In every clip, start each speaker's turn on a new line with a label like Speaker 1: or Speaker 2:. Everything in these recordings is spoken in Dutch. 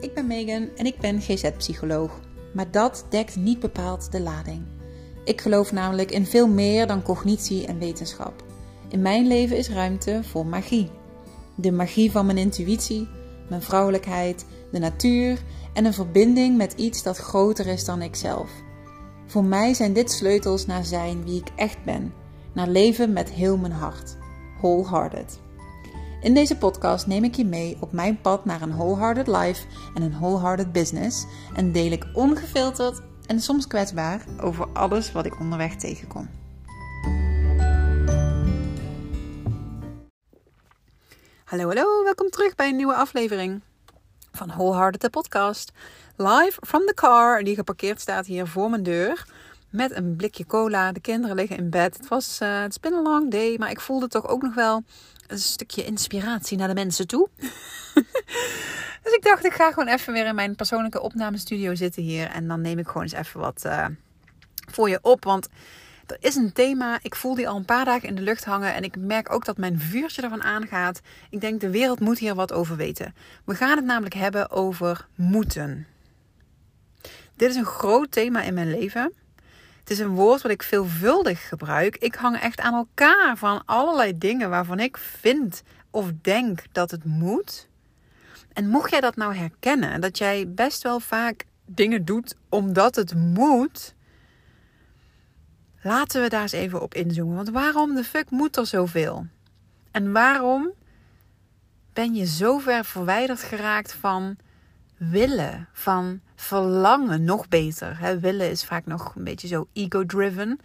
Speaker 1: ik ben Megan en ik ben GZ-psycholoog. Maar dat dekt niet bepaald de lading. Ik geloof namelijk in veel meer dan cognitie en wetenschap. In mijn leven is ruimte voor magie. De magie van mijn intuïtie, mijn vrouwelijkheid, de natuur en een verbinding met iets dat groter is dan ikzelf. Voor mij zijn dit sleutels naar zijn wie ik echt ben, naar leven met heel mijn hart. Wholehearted. In deze podcast neem ik je mee op mijn pad naar een wholehearted life en een wholehearted business en deel ik ongefilterd en soms kwetsbaar over alles wat ik onderweg tegenkom. Hallo, hallo, welkom terug bij een nieuwe aflevering van Wholehearted de podcast. Live from the car die geparkeerd staat hier voor mijn deur met een blikje cola. De kinderen liggen in bed. Het was uh, it's been a long day, maar ik voelde toch ook nog wel een stukje inspiratie naar de mensen toe. dus ik dacht, ik ga gewoon even weer in mijn persoonlijke opnamestudio zitten hier. En dan neem ik gewoon eens even wat uh, voor je op. Want er is een thema, ik voel die al een paar dagen in de lucht hangen. En ik merk ook dat mijn vuurtje ervan aangaat. Ik denk, de wereld moet hier wat over weten. We gaan het namelijk hebben over moeten. Dit is een groot thema in mijn leven. Het is een woord wat ik veelvuldig gebruik. Ik hang echt aan elkaar van allerlei dingen waarvan ik vind of denk dat het moet. En mocht jij dat nou herkennen, dat jij best wel vaak dingen doet omdat het moet, laten we daar eens even op inzoomen. Want waarom de fuck moet er zoveel? En waarom ben je zo ver verwijderd geraakt van willen, van verlangen, nog beter. Hè? Willen is vaak nog een beetje zo ego-driven.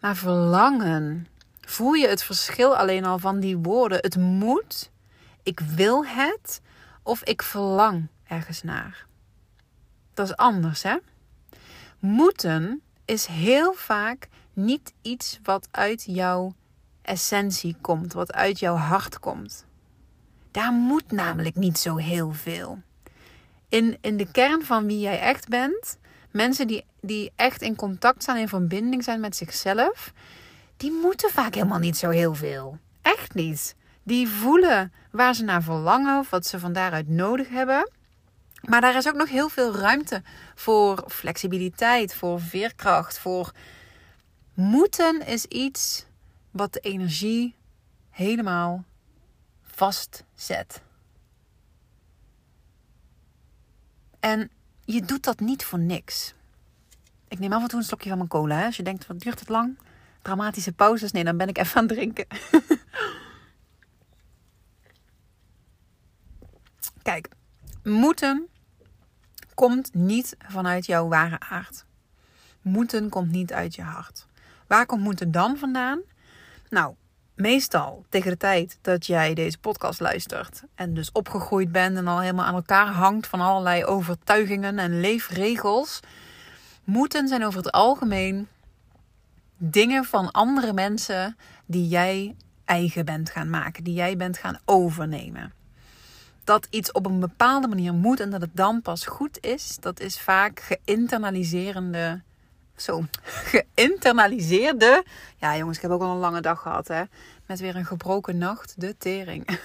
Speaker 1: Maar verlangen, voel je het verschil alleen al van die woorden? Het moet, ik wil het of ik verlang ergens naar. Dat is anders, hè? Moeten is heel vaak niet iets wat uit jouw essentie komt, wat uit jouw hart komt. Daar moet namelijk niet zo heel veel in, in de kern van wie jij echt bent, mensen die, die echt in contact staan, in verbinding zijn met zichzelf, die moeten vaak helemaal niet zo heel veel. Echt niet. Die voelen waar ze naar verlangen of wat ze van daaruit nodig hebben. Maar daar is ook nog heel veel ruimte voor flexibiliteit, voor veerkracht, voor moeten is iets wat de energie helemaal vastzet. En je doet dat niet voor niks. Ik neem af en toe een slokje van mijn cola. Hè? Als je denkt, wat duurt het lang? Dramatische pauzes? Nee, dan ben ik even aan het drinken. Kijk, moeten komt niet vanuit jouw ware aard. Moeten komt niet uit je hart. Waar komt moeten dan vandaan? Nou, meestal tegen de tijd dat jij deze podcast luistert en dus opgegroeid bent en al helemaal aan elkaar hangt van allerlei overtuigingen en leefregels, moeten zijn over het algemeen dingen van andere mensen die jij eigen bent gaan maken, die jij bent gaan overnemen. Dat iets op een bepaalde manier moet en dat het dan pas goed is, dat is vaak geïnternaliserende zo geïnternaliseerde. Ja, jongens, ik heb ook al een lange dag gehad, hè. Met weer een gebroken nacht. De tering.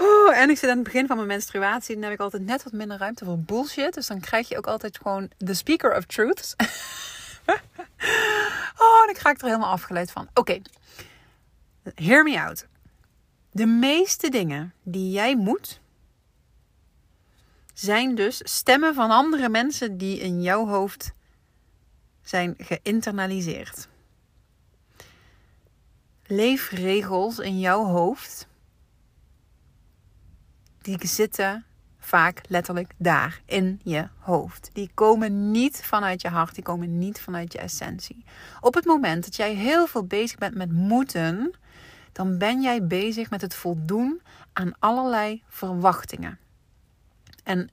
Speaker 1: Oh, en ik zit aan het begin van mijn menstruatie. Dan heb ik altijd net wat minder ruimte voor bullshit. Dus dan krijg je ook altijd gewoon de speaker of truths. oh, en ik er helemaal afgeleid van. Oké, hear me out. De meeste dingen die jij moet, zijn dus stemmen van andere mensen die in jouw hoofd zijn geïnternaliseerd. Leefregels in jouw hoofd, die zitten vaak letterlijk daar in je hoofd. Die komen niet vanuit je hart, die komen niet vanuit je essentie. Op het moment dat jij heel veel bezig bent met moeten, dan ben jij bezig met het voldoen aan allerlei verwachtingen. En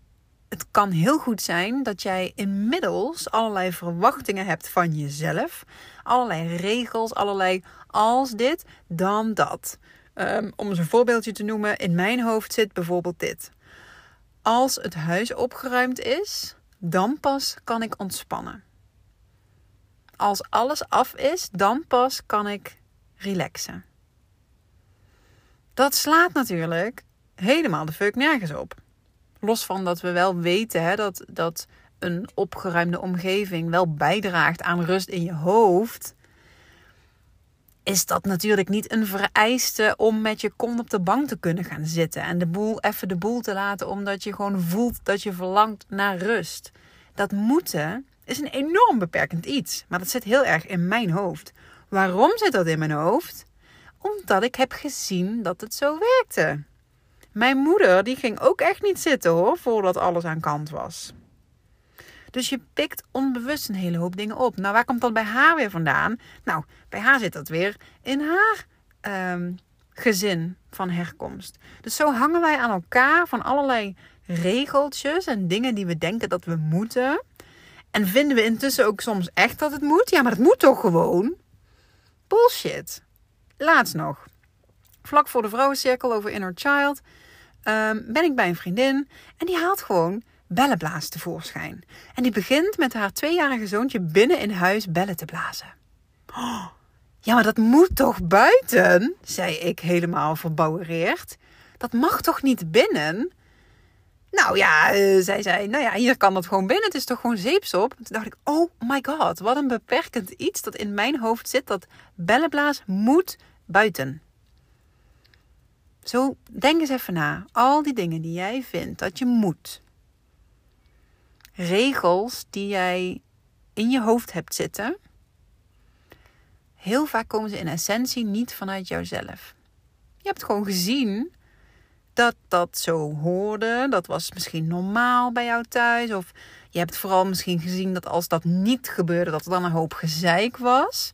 Speaker 1: het kan heel goed zijn dat jij inmiddels allerlei verwachtingen hebt van jezelf. Allerlei regels, allerlei als dit, dan dat. Um, om eens een voorbeeldje te noemen, in mijn hoofd zit bijvoorbeeld dit. Als het huis opgeruimd is, dan pas kan ik ontspannen. Als alles af is, dan pas kan ik relaxen. Dat slaat natuurlijk helemaal de fuck nergens op. Los van dat we wel weten hè, dat, dat een opgeruimde omgeving wel bijdraagt aan rust in je hoofd, is dat natuurlijk niet een vereiste om met je kont op de bank te kunnen gaan zitten en de boel even de boel te laten omdat je gewoon voelt dat je verlangt naar rust. Dat moeten is een enorm beperkend iets, maar dat zit heel erg in mijn hoofd. Waarom zit dat in mijn hoofd? Omdat ik heb gezien dat het zo werkte. Mijn moeder die ging ook echt niet zitten hoor, voordat alles aan kant was. Dus je pikt onbewust een hele hoop dingen op. Nou, waar komt dat bij haar weer vandaan? Nou, bij haar zit dat weer in haar ehm, gezin van herkomst. Dus zo hangen wij aan elkaar van allerlei regeltjes en dingen die we denken dat we moeten. En vinden we intussen ook soms echt dat het moet? Ja, maar het moet toch gewoon? Bullshit. Laatst nog. Vlak voor de vrouwencirkel over Inner Child um, ben ik bij een vriendin en die haalt gewoon bellenblaas tevoorschijn. En die begint met haar tweejarige zoontje binnen in huis bellen te blazen. Oh, ja, maar dat moet toch buiten? zei ik helemaal verbouwereerd. Dat mag toch niet binnen? Nou ja, uh, zij zei, nou ja, hier kan dat gewoon binnen. Het is toch gewoon zeepsop? Toen dacht ik, oh my god, wat een beperkend iets dat in mijn hoofd zit. Dat bellenblaas moet buiten. Zo, denk eens even na. Al die dingen die jij vindt dat je moet. Regels die jij in je hoofd hebt zitten. Heel vaak komen ze in essentie niet vanuit jouzelf. Je hebt gewoon gezien dat dat zo hoorde. Dat was misschien normaal bij jou thuis. Of je hebt vooral misschien gezien dat als dat niet gebeurde, dat er dan een hoop gezeik was.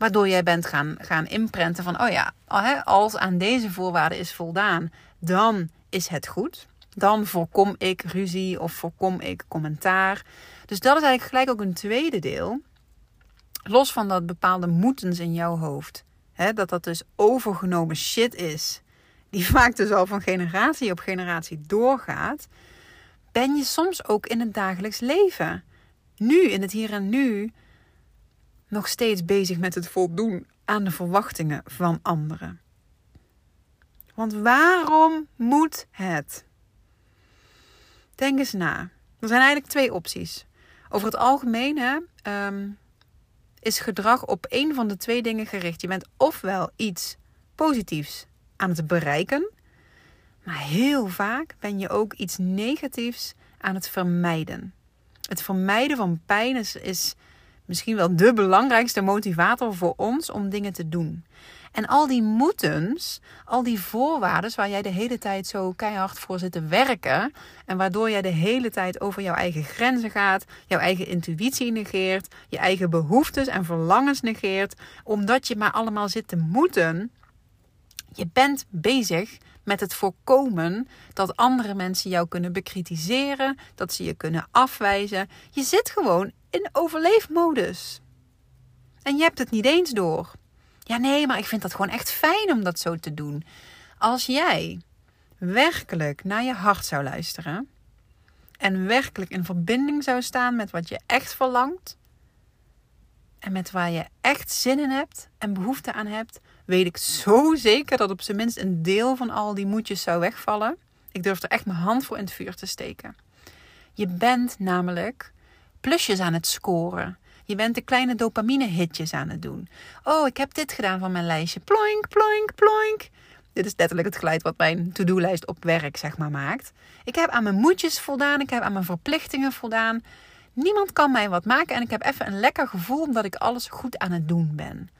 Speaker 1: Waardoor jij bent gaan, gaan imprenten van, oh ja, als aan deze voorwaarden is voldaan, dan is het goed. Dan voorkom ik ruzie of voorkom ik commentaar. Dus dat is eigenlijk gelijk ook een tweede deel. Los van dat bepaalde moetens in jouw hoofd. Hè, dat dat dus overgenomen shit is die vaak dus al van generatie op generatie doorgaat, ben je soms ook in het dagelijks leven, nu in het hier en nu, nog steeds bezig met het voldoen aan de verwachtingen van anderen. Want waarom moet het? Denk eens na. Er zijn eigenlijk twee opties. Over het algemeen hè, ehm, is gedrag op één van de twee dingen gericht. Je bent ofwel iets positiefs aan het bereiken. Maar heel vaak ben je ook iets negatiefs aan het vermijden. Het vermijden van pijn is, is misschien wel de belangrijkste motivator voor ons om dingen te doen. En al die moetens, al die voorwaarden waar jij de hele tijd zo keihard voor zit te werken. En waardoor jij de hele tijd over jouw eigen grenzen gaat, jouw eigen intuïtie negeert, je eigen behoeftes en verlangens negeert. Omdat je maar allemaal zit te moeten. Je bent bezig met het voorkomen dat andere mensen jou kunnen bekritiseren, dat ze je kunnen afwijzen. Je zit gewoon in overleefmodus. En je hebt het niet eens door. Ja, nee, maar ik vind dat gewoon echt fijn om dat zo te doen. Als jij werkelijk naar je hart zou luisteren en werkelijk in verbinding zou staan met wat je echt verlangt en met waar je echt zin in hebt en behoefte aan hebt, weet ik zo zeker dat op zijn minst een deel van al die moedjes zou wegvallen. Ik durf er echt mijn hand voor in het vuur te steken. Je bent namelijk plusjes aan het scoren. Je bent de kleine dopamine-hitjes aan het doen. Oh, ik heb dit gedaan van mijn lijstje. Ploink, ploink, ploink. Dit is letterlijk het geluid wat mijn to-do-lijst op werk, zeg maar, maakt. Ik heb aan mijn moedjes voldaan. Ik heb aan mijn verplichtingen voldaan. Niemand kan mij wat maken en ik heb even een lekker gevoel omdat ik alles goed aan het doen ben.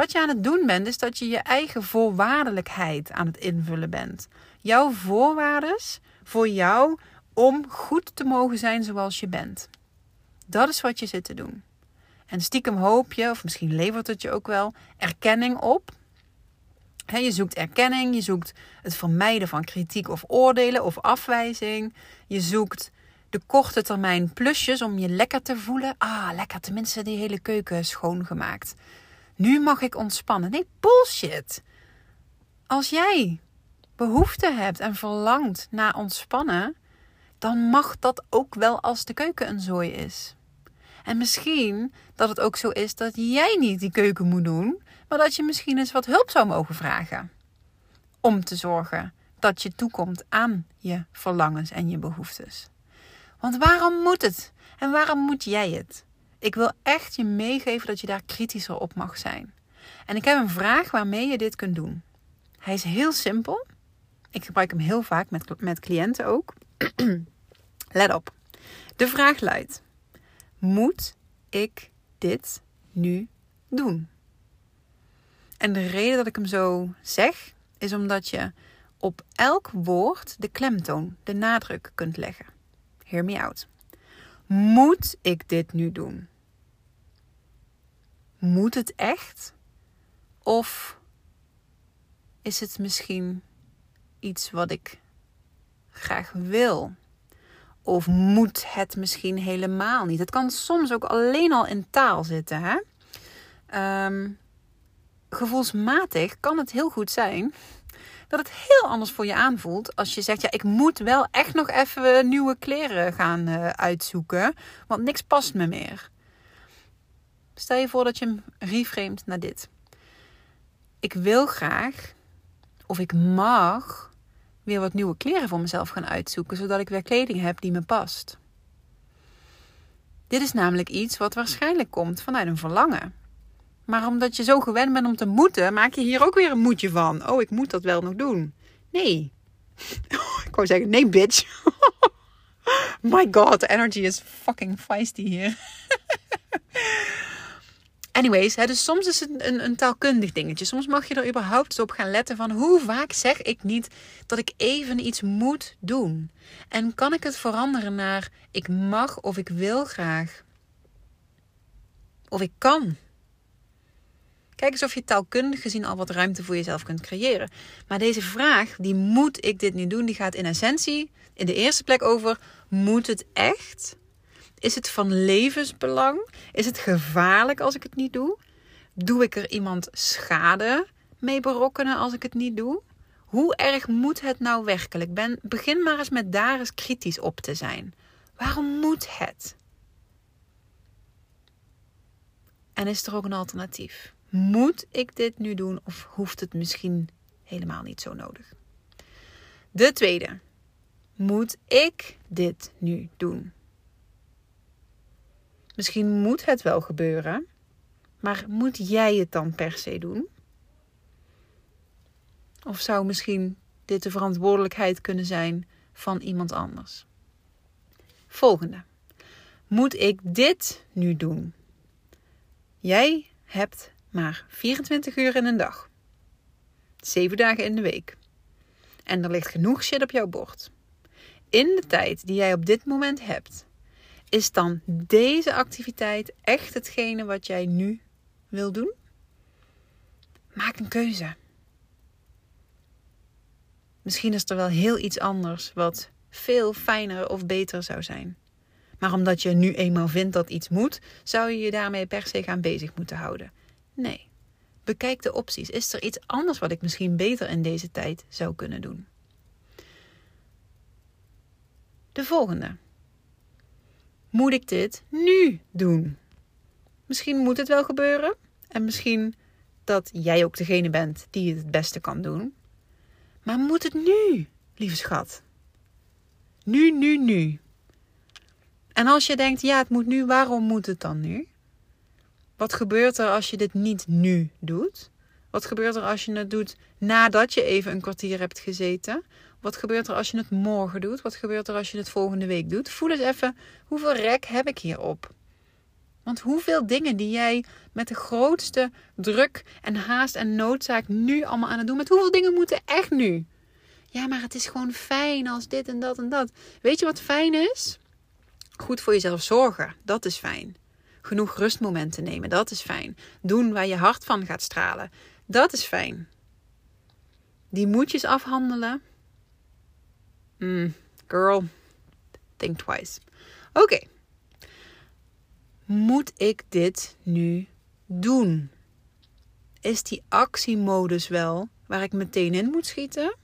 Speaker 1: Wat je aan het doen bent, is dat je je eigen voorwaardelijkheid aan het invullen bent. Jouw voorwaarden voor jou om goed te mogen zijn zoals je bent. Dat is wat je zit te doen. En stiekem hoop je, of misschien levert het je ook wel, erkenning op. je zoekt erkenning, je zoekt het vermijden van kritiek of oordelen of afwijzing. Je zoekt de korte termijn plusjes om je lekker te voelen. Ah, lekker, tenminste die hele keuken schoongemaakt. Nu mag ik ontspannen. Nee, bullshit. Als jij behoefte hebt en verlangt naar ontspannen, dan mag dat ook wel als de keuken een zooi is. En misschien dat het ook zo is dat jij niet die keuken moet doen, maar dat je misschien eens wat hulp zou mogen vragen. Om te zorgen dat je toekomt aan je verlangens en je behoeftes. Want waarom moet het? En waarom moet jij het? Ik wil echt je meegeven dat je daar kritischer op mag zijn. En ik heb een vraag waarmee je dit kunt doen. Hij is heel simpel. Ik gebruik hem heel vaak met, met cliënten ook. Let op. De vraag luidt: Moet ik dit nu doen? En de reden dat ik hem zo zeg, is omdat je op elk woord de klemtoon, de nadruk kunt leggen. Hear me out. Moet ik dit nu doen? Moet het echt? Of is het misschien iets wat ik graag wil? Of moet het misschien helemaal niet? Het kan soms ook alleen al in taal zitten. Hè? Um, gevoelsmatig kan het heel goed zijn dat het heel anders voor je aanvoelt als je zegt: Ja, ik moet wel echt nog even nieuwe kleren gaan uh, uitzoeken, want niks past me meer. Stel je voor dat je hem reframet naar dit. Ik wil graag, of ik mag, weer wat nieuwe kleren voor mezelf gaan uitzoeken, zodat ik weer kleding heb die me past. Dit is namelijk iets wat waarschijnlijk komt vanuit een verlangen. Maar omdat je zo gewend bent om te moeten, maak je hier ook weer een moedje van. Oh, ik moet dat wel nog doen. Nee. ik wou zeggen, nee, bitch. My god, the energy is fucking feisty hier. Anyways, hè, dus soms is het een, een, taalkundig dingetje. Soms mag je er überhaupt op gaan letten van hoe vaak zeg ik niet dat ik even iets moet doen. En kan ik het veranderen naar ik mag of ik wil graag. Of ik kan. Kijk eens of je taalkundig gezien al wat ruimte voor jezelf kunt creëren. Maar deze vraag, die moet ik dit nu doen, die gaat in essentie in de eerste plek over: moet het echt? Is het van levensbelang? Is het gevaarlijk als ik het niet doe? Doe ik er iemand schade mee berokkenen als ik het niet doe? Hoe erg moet het nou werkelijk? Ben, begin maar eens met daar eens kritisch op te zijn. Waarom moet het? En is er ook een alternatief? Moet ik dit nu doen of hoeft het misschien helemaal niet zo nodig? De tweede. Moet ik dit nu doen? Misschien moet het wel gebeuren, maar moet jij het dan per se doen? Of zou misschien dit de verantwoordelijkheid kunnen zijn van iemand anders? Volgende. Moet ik dit nu doen? Jij hebt maar 24 uur in een dag. 7 dagen in de week. En er ligt genoeg shit op jouw bord. In de tijd die jij op dit moment hebt, is dan deze activiteit echt hetgene wat jij nu wil doen? Maak een keuze. Misschien is er wel heel iets anders wat veel fijner of beter zou zijn. Maar omdat je nu eenmaal vindt dat iets moet, zou je je daarmee per se gaan bezig moeten houden. Nee. Bekijk de opties. Is er iets anders wat ik misschien beter in deze tijd zou kunnen doen? De volgende. Moet ik dit nu doen? Misschien moet het wel gebeuren. En misschien dat jij ook degene bent die het het beste kan doen. Maar moet het nu, lieve schat? Nu, nu, nu. En als je denkt, ja, het moet nu, waarom moet het dan nu? Wat gebeurt er als je dit niet nu doet? Wat gebeurt er als je het doet nadat je even een kwartier hebt gezeten? Wat gebeurt er als je het morgen doet? Wat gebeurt er als je het volgende week doet? Voel eens even, hoeveel rek heb ik hierop? Want hoeveel dingen die jij met de grootste druk en haast en noodzaak nu allemaal aan het doen, met hoeveel dingen moeten echt nu? Ja, maar het is gewoon fijn als dit en dat en dat. Weet je wat fijn is? Goed voor jezelf zorgen, dat is fijn. Genoeg rustmomenten nemen, dat is fijn. Doen waar je hart van gaat stralen, dat is fijn. Die moedjes afhandelen. Mm, girl, think twice. Oké. Moet ik dit nu doen? Is die actiemodus wel waar ik meteen in moet schieten?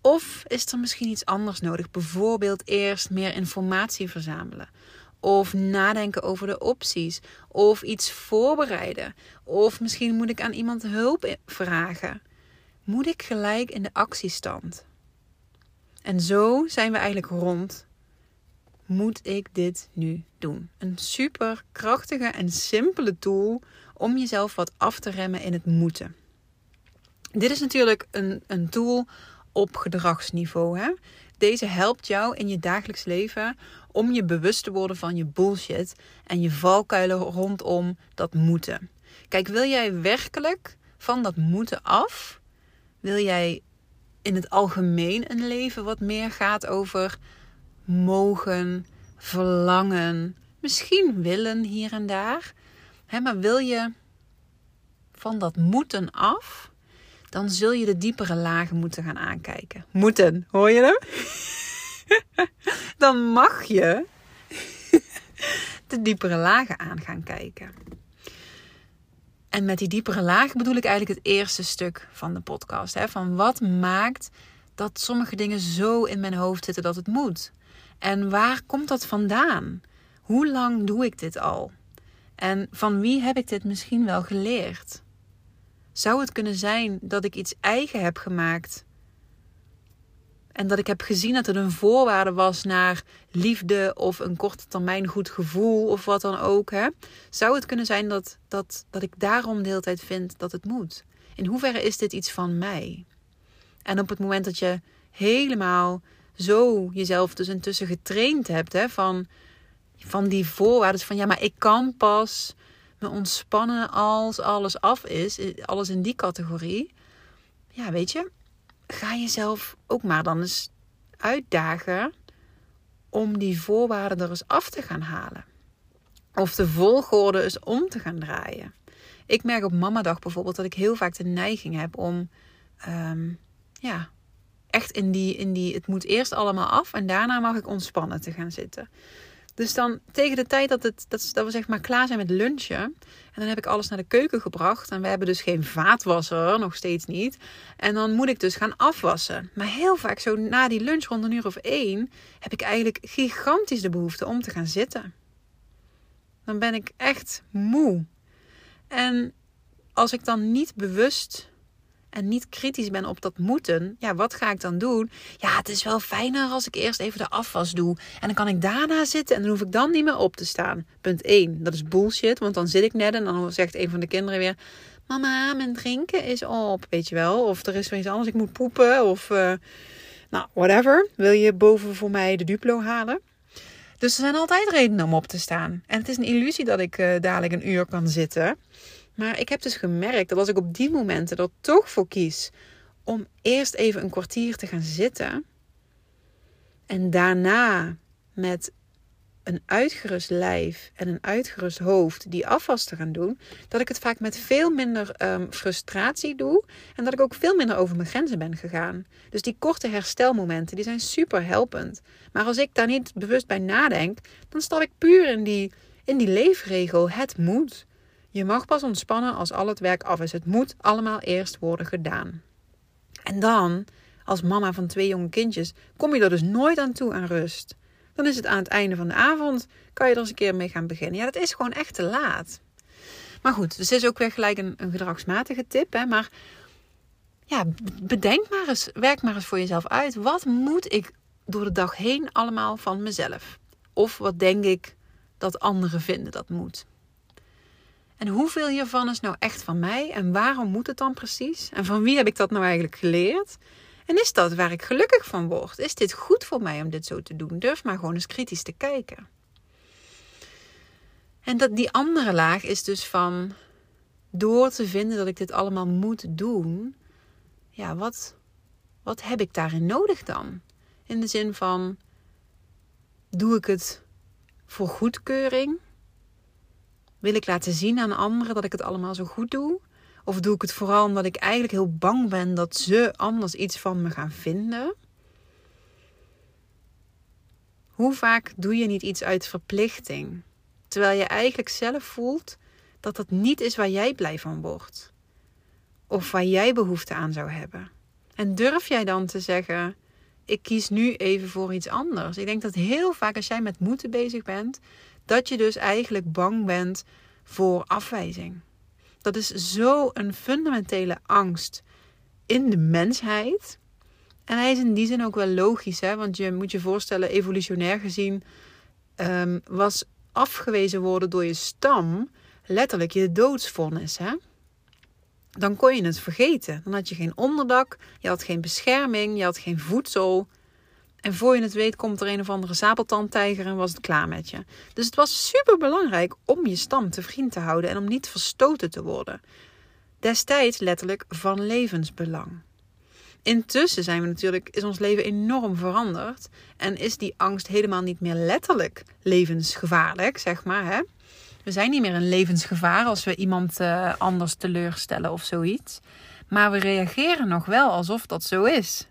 Speaker 1: Of is er misschien iets anders nodig? Bijvoorbeeld eerst meer informatie verzamelen. Of nadenken over de opties. Of iets voorbereiden. Of misschien moet ik aan iemand hulp vragen. Moet ik gelijk in de actiestand? En zo zijn we eigenlijk rond. Moet ik dit nu doen? Een super krachtige en simpele tool om jezelf wat af te remmen in het moeten. Dit is natuurlijk een, een tool op gedragsniveau. Hè? Deze helpt jou in je dagelijks leven om je bewust te worden van je bullshit en je valkuilen rondom dat moeten. Kijk, wil jij werkelijk van dat moeten af? Wil jij in het algemeen een leven wat meer gaat over mogen, verlangen, misschien willen hier en daar? Hè, maar wil je van dat moeten af? Dan zul je de diepere lagen moeten gaan aankijken. Moeten, hoor je hem? dan mag je de diepere lagen aan gaan kijken. En met die diepere lagen bedoel ik eigenlijk het eerste stuk van de podcast. Hè? Van wat maakt dat sommige dingen zo in mijn hoofd zitten dat het moet? En waar komt dat vandaan? Hoe lang doe ik dit al? En van wie heb ik dit misschien wel geleerd? Zou het kunnen zijn dat ik iets eigen heb gemaakt en dat ik heb gezien dat het een voorwaarde was naar liefde of een korte termijn goed gevoel of wat dan ook. Hè? Zou het kunnen zijn dat, dat, dat ik daarom de hele tijd vind dat het moet? In hoeverre is dit iets van mij? En op het moment dat je helemaal zo jezelf dus intussen getraind hebt hè, van, van die voorwaarden, van ja, maar ik kan pas me ontspannen als alles af is, alles in die categorie. Ja, weet je, ga jezelf ook maar dan eens uitdagen om die voorwaarden er eens af te gaan halen. Of de volgorde eens om te gaan draaien. Ik merk op mamadag bijvoorbeeld dat ik heel vaak de neiging heb om um, ja, echt in die, in die het moet eerst allemaal af en daarna mag ik ontspannen te gaan zitten. Dus dan tegen de tijd dat, het, dat, dat we zeg maar klaar zijn met lunchen. En dan heb ik alles naar de keuken gebracht. En we hebben dus geen vaatwasser, nog steeds niet. En dan moet ik dus gaan afwassen. Maar heel vaak zo na die lunch rond een uur of één... heb ik eigenlijk gigantisch de behoefte om te gaan zitten. Dan ben ik echt moe. En als ik dan niet bewust en niet kritisch ben op dat moeten, ja, wat ga ik dan doen? Ja, het is wel fijner als ik eerst even de afwas doe. En dan kan ik daarna zitten en dan hoef ik dan niet meer op te staan. Punt 1. Dat is bullshit, want dan zit ik net en dan zegt een van de kinderen weer: Mama, mijn drinken is op. Weet je wel? Of er is weer iets anders, ik moet poepen. Of, uh, nou, whatever. Wil je boven voor mij de duplo halen? Dus er zijn altijd redenen om op te staan. En het is een illusie dat ik uh, dadelijk een uur kan zitten. Maar ik heb dus gemerkt dat als ik op die momenten er toch voor kies om eerst even een kwartier te gaan zitten en daarna met een uitgerust lijf en een uitgerust hoofd die afwas te gaan doen, dat ik het vaak met veel minder um, frustratie doe en dat ik ook veel minder over mijn grenzen ben gegaan. Dus die korte herstelmomenten, die zijn super helpend. Maar als ik daar niet bewust bij nadenk, dan stap ik puur in die, in die leefregel. Het moet. Je mag pas ontspannen als al het werk af is. Het moet allemaal eerst worden gedaan. En dan, als mama van twee jonge kindjes, kom je er dus nooit aan toe aan rust. Dan is het aan het einde van de avond, kan je er eens een keer mee gaan beginnen. Ja, dat is gewoon echt te laat. Maar goed, dus is ook weer gelijk een, een gedragsmatige tip. Hè? Maar ja, bedenk maar eens, werk maar eens voor jezelf uit. Wat moet ik door de dag heen allemaal van mezelf? Of wat denk ik dat anderen vinden dat moet? En hoeveel hiervan is nou echt van mij? En waarom moet het dan precies? En van wie heb ik dat nou eigenlijk geleerd? En is dat waar ik gelukkig van word? Is dit goed voor mij om dit zo te doen? Durf maar gewoon eens kritisch te kijken. En dat die andere laag is dus van door te vinden dat ik dit allemaal moet doen. Ja, wat, wat heb ik daarin nodig dan? In de zin van doe ik het voor goedkeuring? Wil ik laten zien aan anderen dat ik het allemaal zo goed doe? Of doe ik het vooral omdat ik eigenlijk heel bang ben dat ze anders iets van me gaan vinden? Hoe vaak doe je niet iets uit verplichting, terwijl je eigenlijk zelf voelt dat het niet is waar jij blij van wordt? Of waar jij behoefte aan zou hebben? En durf jij dan te zeggen: Ik kies nu even voor iets anders? Ik denk dat heel vaak als jij met moeten bezig bent, dat je dus eigenlijk bang bent voor afwijzing. Dat is zo een fundamentele angst in de mensheid. En hij is in die zin ook wel logisch, hè? want je moet je voorstellen, evolutionair gezien um, was afgewezen worden door je stam letterlijk je doodsvonnis. Hè? Dan kon je het vergeten. Dan had je geen onderdak, je had geen bescherming, je had geen voedsel. En voor je het weet komt er een of andere sabeltandtijger en was het klaar met je. Dus het was super belangrijk om je stam te vriend te houden en om niet verstoten te worden. Destijds letterlijk van levensbelang. Intussen zijn we natuurlijk, is ons leven enorm veranderd. En is die angst helemaal niet meer letterlijk levensgevaarlijk, zeg maar. Hè? We zijn niet meer een levensgevaar als we iemand uh, anders teleurstellen of zoiets. Maar we reageren nog wel alsof dat zo is.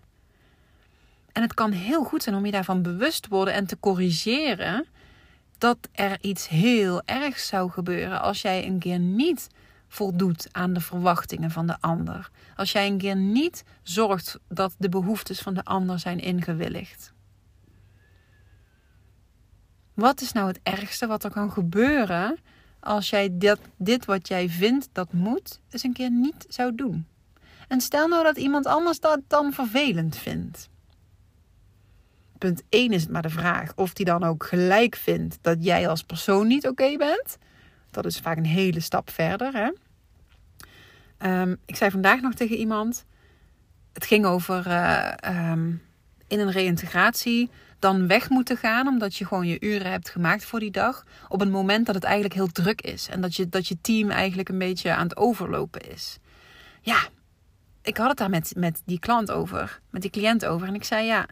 Speaker 1: En het kan heel goed zijn om je daarvan bewust te worden en te corrigeren dat er iets heel ergs zou gebeuren als jij een keer niet voldoet aan de verwachtingen van de ander. Als jij een keer niet zorgt dat de behoeftes van de ander zijn ingewilligd. Wat is nou het ergste wat er kan gebeuren als jij dit, dit wat jij vindt dat moet, eens een keer niet zou doen? En stel nou dat iemand anders dat dan vervelend vindt. Punt 1 is het maar de vraag of die dan ook gelijk vindt dat jij als persoon niet oké bent. Dat is vaak een hele stap verder. Hè? Ehm, ik zei vandaag nog tegen iemand. Het ging over uh, um, in een reïntegratie dan weg moeten gaan. Omdat je gewoon je uren hebt gemaakt voor die dag. Op een moment dat het eigenlijk heel druk is. En dat je, dat je team eigenlijk een beetje aan het overlopen is. Ja, ik had het daar met, met die klant over. Met die cliënt over. En ik zei ja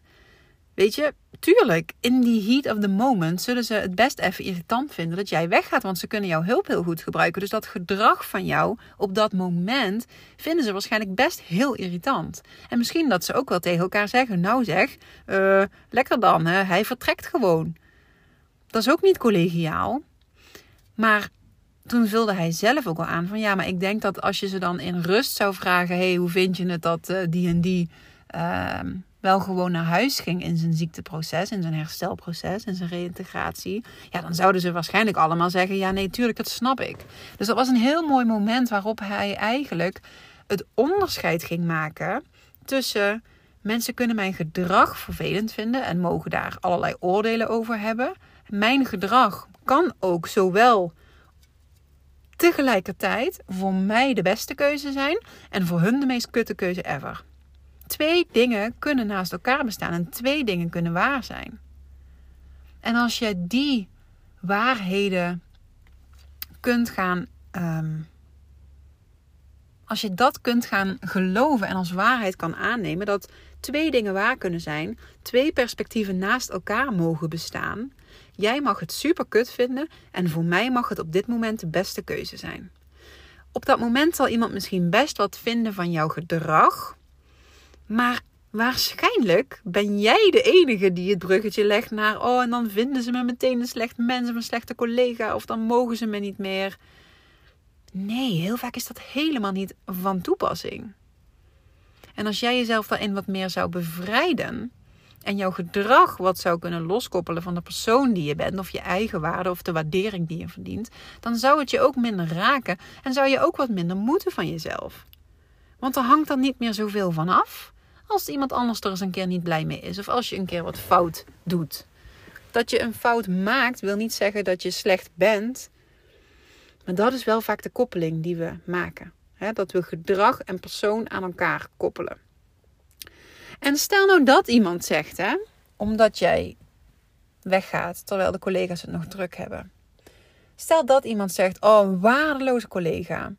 Speaker 1: Weet je, tuurlijk, in die heat of the moment zullen ze het best even irritant vinden dat jij weggaat, want ze kunnen jouw hulp heel goed gebruiken. Dus dat gedrag van jou op dat moment vinden ze waarschijnlijk best heel irritant. En misschien dat ze ook wel tegen elkaar zeggen: Nou zeg, uh, lekker dan, hè? hij vertrekt gewoon. Dat is ook niet collegiaal. Maar toen vulde hij zelf ook al aan van ja, maar ik denk dat als je ze dan in rust zou vragen: hey, hoe vind je het dat uh, die en die. Uh, wel gewoon naar huis ging in zijn ziekteproces, in zijn herstelproces, in zijn reïntegratie, ja, dan zouden ze waarschijnlijk allemaal zeggen: ja, nee, tuurlijk, dat snap ik. Dus dat was een heel mooi moment waarop hij eigenlijk het onderscheid ging maken tussen mensen kunnen mijn gedrag vervelend vinden en mogen daar allerlei oordelen over hebben. Mijn gedrag kan ook zowel tegelijkertijd voor mij de beste keuze zijn en voor hun de meest kutte keuze ever. Twee dingen kunnen naast elkaar bestaan en twee dingen kunnen waar zijn. En als je die waarheden kunt gaan. Um, als je dat kunt gaan geloven en als waarheid kan aannemen dat twee dingen waar kunnen zijn, twee perspectieven naast elkaar mogen bestaan. Jij mag het super kut vinden en voor mij mag het op dit moment de beste keuze zijn. Op dat moment zal iemand misschien best wat vinden van jouw gedrag, maar waarschijnlijk ben jij de enige die het bruggetje legt naar. Oh, en dan vinden ze me meteen een slecht mens of een slechte collega. Of dan mogen ze me niet meer. Nee, heel vaak is dat helemaal niet van toepassing. En als jij jezelf daarin wat meer zou bevrijden. En jouw gedrag wat zou kunnen loskoppelen van de persoon die je bent, of je eigen waarde of de waardering die je verdient, dan zou het je ook minder raken en zou je ook wat minder moeten van jezelf. Want er hangt dan niet meer zoveel van af als iemand anders er eens een keer niet blij mee is. Of als je een keer wat fout doet. Dat je een fout maakt wil niet zeggen dat je slecht bent. Maar dat is wel vaak de koppeling die we maken. dat we gedrag en persoon aan elkaar koppelen. En stel nou dat iemand zegt, hè, omdat jij weggaat terwijl de collega's het nog druk hebben. Stel dat iemand zegt: Oh, een waardeloze collega.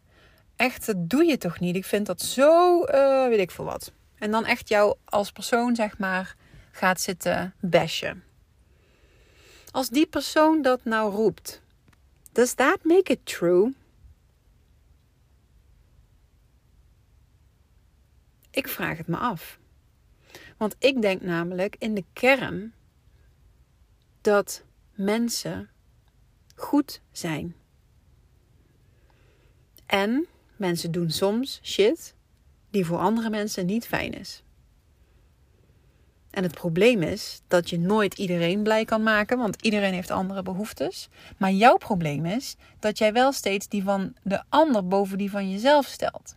Speaker 1: Echt, dat doe je toch niet? Ik vind dat zo, uh, weet ik veel wat. En dan echt jou als persoon, zeg maar, gaat zitten bashen. Als die persoon dat nou roept, does that make it true? Ik vraag het me af. Want ik denk namelijk in de kern dat mensen goed zijn. En mensen doen soms shit die voor andere mensen niet fijn is. En het probleem is dat je nooit iedereen blij kan maken, want iedereen heeft andere behoeftes. Maar jouw probleem is dat jij wel steeds die van de ander boven die van jezelf stelt.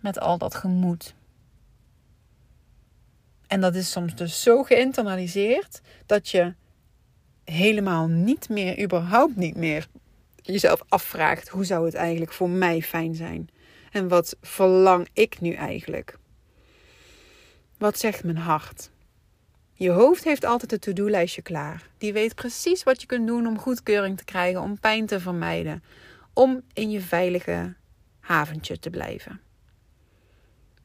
Speaker 1: Met al dat gemoed. En dat is soms dus zo geïnternaliseerd dat je helemaal niet meer, überhaupt niet meer, jezelf afvraagt: hoe zou het eigenlijk voor mij fijn zijn? En wat verlang ik nu eigenlijk? Wat zegt mijn hart? Je hoofd heeft altijd een to-do-lijstje klaar. Die weet precies wat je kunt doen om goedkeuring te krijgen, om pijn te vermijden, om in je veilige haventje te blijven.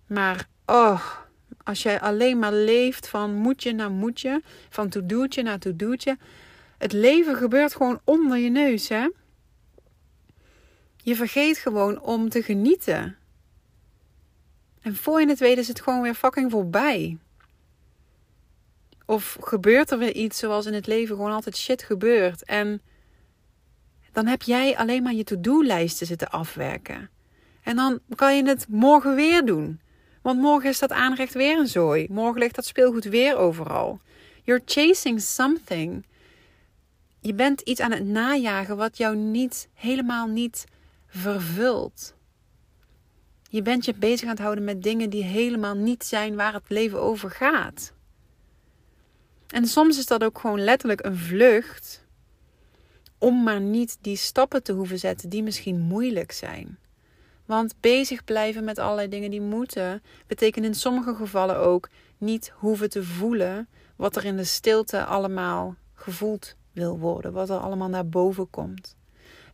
Speaker 1: Maar oh, als jij alleen maar leeft van moetje naar moetje, van to-do'tje naar to-do'tje, het leven gebeurt gewoon onder je neus, hè? Je vergeet gewoon om te genieten. En voor je het weet is het gewoon weer fucking voorbij. Of gebeurt er weer iets zoals in het leven gewoon altijd shit gebeurt. En dan heb jij alleen maar je to-do-lijsten zitten afwerken. En dan kan je het morgen weer doen. Want morgen is dat aanrecht weer een zooi. Morgen ligt dat speelgoed weer overal. You're chasing something. Je bent iets aan het najagen wat jou niet, helemaal niet vervult. Je bent je bezig aan het houden met dingen die helemaal niet zijn waar het leven over gaat. En soms is dat ook gewoon letterlijk een vlucht om maar niet die stappen te hoeven zetten die misschien moeilijk zijn. Want bezig blijven met allerlei dingen die moeten, betekent in sommige gevallen ook niet hoeven te voelen wat er in de stilte allemaal gevoeld wil worden, wat er allemaal naar boven komt.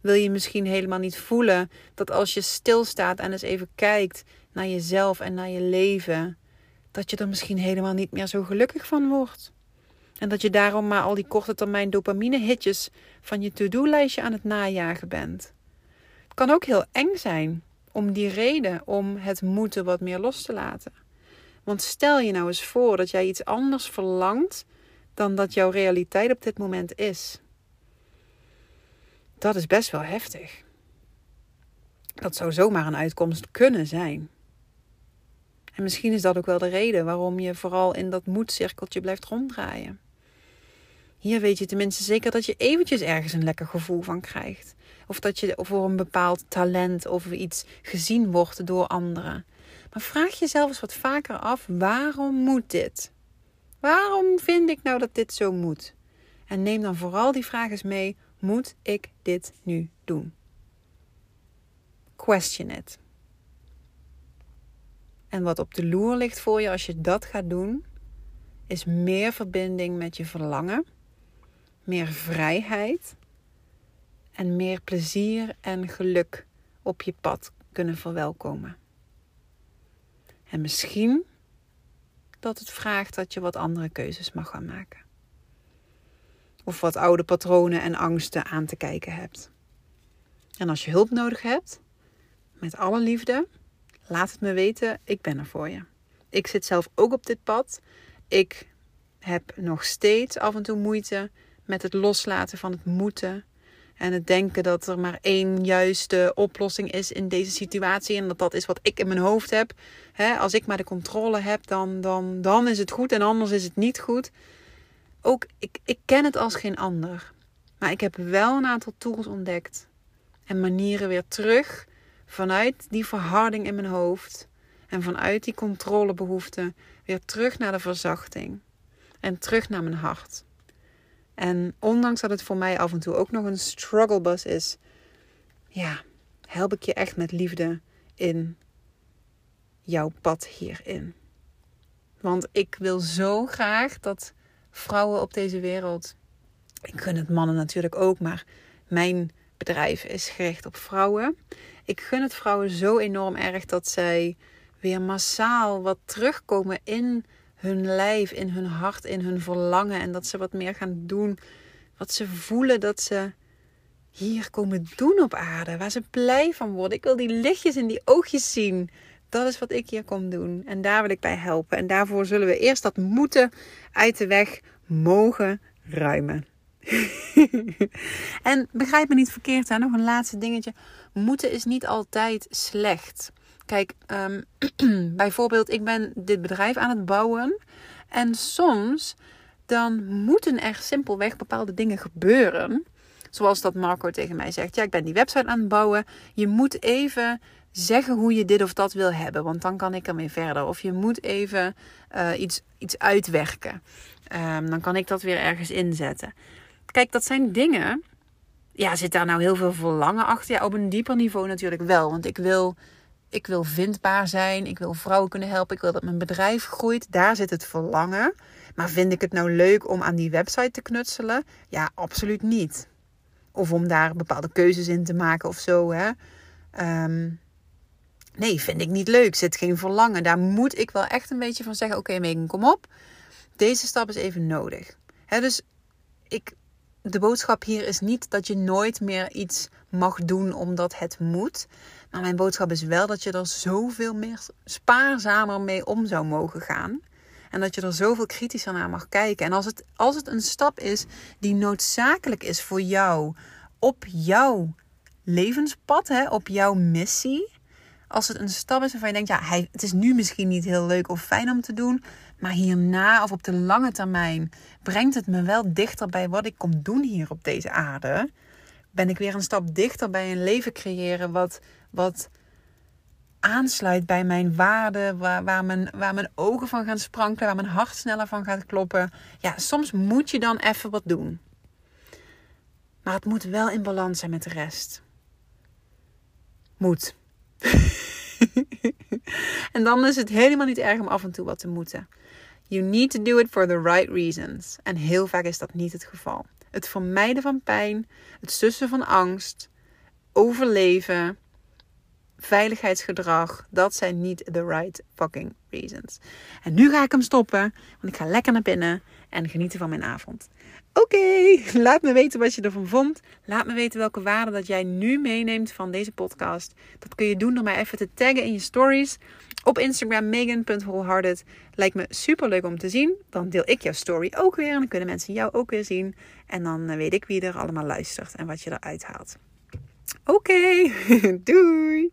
Speaker 1: Wil je misschien helemaal niet voelen dat als je stilstaat en eens even kijkt naar jezelf en naar je leven, dat je er misschien helemaal niet meer zo gelukkig van wordt. En dat je daarom maar al die korte termijn dopamine hitjes van je to-do-lijstje aan het najagen bent. Het kan ook heel eng zijn om die reden om het moeten wat meer los te laten. Want stel je nou eens voor dat jij iets anders verlangt dan dat jouw realiteit op dit moment is. Dat is best wel heftig. Dat zou zomaar een uitkomst kunnen zijn. En misschien is dat ook wel de reden waarom je vooral in dat moedcirkeltje blijft ronddraaien. Hier weet je tenminste zeker dat je eventjes ergens een lekker gevoel van krijgt. Of dat je voor een bepaald talent of iets gezien wordt door anderen. Maar vraag jezelf eens wat vaker af: waarom moet dit? Waarom vind ik nou dat dit zo moet? En neem dan vooral die vraag eens mee: moet ik dit nu doen? Question it. En wat op de loer ligt voor je als je dat gaat doen, is meer verbinding met je verlangen, meer vrijheid en meer plezier en geluk op je pad kunnen verwelkomen. En misschien dat het vraagt dat je wat andere keuzes mag gaan maken. Of wat oude patronen en angsten aan te kijken hebt. En als je hulp nodig hebt, met alle liefde, laat het me weten. Ik ben er voor je. Ik zit zelf ook op dit pad. Ik heb nog steeds af en toe moeite met het loslaten van het moeten. En het denken dat er maar één juiste oplossing is in deze situatie. En dat dat is wat ik in mijn hoofd heb. als ik maar de controle heb, dan, dan, dan is het goed en anders is het niet goed. Ook, ik, ik ken het als geen ander. Maar ik heb wel een aantal tools ontdekt. En manieren weer terug vanuit die verharding in mijn hoofd. En vanuit die controlebehoefte weer terug naar de verzachting. En terug naar mijn hart. En ondanks dat het voor mij af en toe ook nog een struggle bus is, ja, help ik je echt met liefde in jouw pad hierin. Want ik wil zo graag dat vrouwen op deze wereld, ik gun het mannen natuurlijk ook, maar mijn bedrijf is gericht op vrouwen. Ik gun het vrouwen zo enorm erg dat zij weer massaal wat terugkomen in hun lijf, in hun hart, in hun verlangen. En dat ze wat meer gaan doen. Wat ze voelen dat ze hier komen doen op aarde. Waar ze blij van worden. Ik wil die lichtjes in die oogjes zien. Dat is wat ik hier kom doen. En daar wil ik bij helpen. En daarvoor zullen we eerst dat moeten uit de weg mogen ruimen. en begrijp me niet verkeerd, hè? nog een laatste dingetje. Moeten is niet altijd slecht. Kijk, um, bijvoorbeeld, ik ben dit bedrijf aan het bouwen. En soms dan moeten er simpelweg bepaalde dingen gebeuren. Zoals dat Marco tegen mij zegt. Ja, ik ben die website aan het bouwen. Je moet even zeggen hoe je dit of dat wil hebben, want dan kan ik ermee verder. Of je moet even uh, iets, iets uitwerken. Um, dan kan ik dat weer ergens inzetten. Kijk, dat zijn dingen. Ja, zit daar nou heel veel verlangen achter? Ja, op een dieper niveau natuurlijk wel. Want ik wil, ik wil vindbaar zijn. Ik wil vrouwen kunnen helpen. Ik wil dat mijn bedrijf groeit. Daar zit het verlangen. Maar vind ik het nou leuk om aan die website te knutselen? Ja, absoluut niet. Of om daar bepaalde keuzes in te maken of zo. Hè? Um, nee, vind ik niet leuk. Zit geen verlangen. Daar moet ik wel echt een beetje van zeggen: Oké, okay, Megan, kom op. Deze stap is even nodig. Dus ik, de boodschap hier is niet dat je nooit meer iets mag doen omdat het moet. Maar mijn boodschap is wel dat je er zoveel meer spaarzamer mee om zou mogen gaan. En dat je er zoveel kritischer naar mag kijken. En als het, als het een stap is die noodzakelijk is voor jou op jouw levenspad, hè, op jouw missie. Als het een stap is waarvan je denkt, ja, hij, het is nu misschien niet heel leuk of fijn om te doen. Maar hierna of op de lange termijn brengt het me wel dichter bij wat ik kom doen hier op deze aarde. Ben ik weer een stap dichter bij een leven creëren wat, wat aansluit bij mijn waarden, waar, waar, mijn, waar mijn ogen van gaan sprankelen, waar mijn hart sneller van gaat kloppen. Ja, soms moet je dan even wat doen. Maar het moet wel in balans zijn met de rest. Moet. en dan is het helemaal niet erg om af en toe wat te moeten. You need to do it for the right reasons. En heel vaak is dat niet het geval. Het vermijden van pijn, het sussen van angst, overleven, veiligheidsgedrag, dat zijn niet the right fucking reasons. En nu ga ik hem stoppen, want ik ga lekker naar binnen en genieten van mijn avond. Oké, laat me weten wat je ervan vond. Laat me weten welke waarde dat jij nu meeneemt van deze podcast. Dat kun je doen door mij even te taggen in je stories. Op Instagram megan.wholehearted. Lijkt me super leuk om te zien. Dan deel ik jouw story ook weer. En dan kunnen mensen jou ook weer zien. En dan eh, weet ik wie er allemaal luistert en wat je eruit haalt. Oké, doei!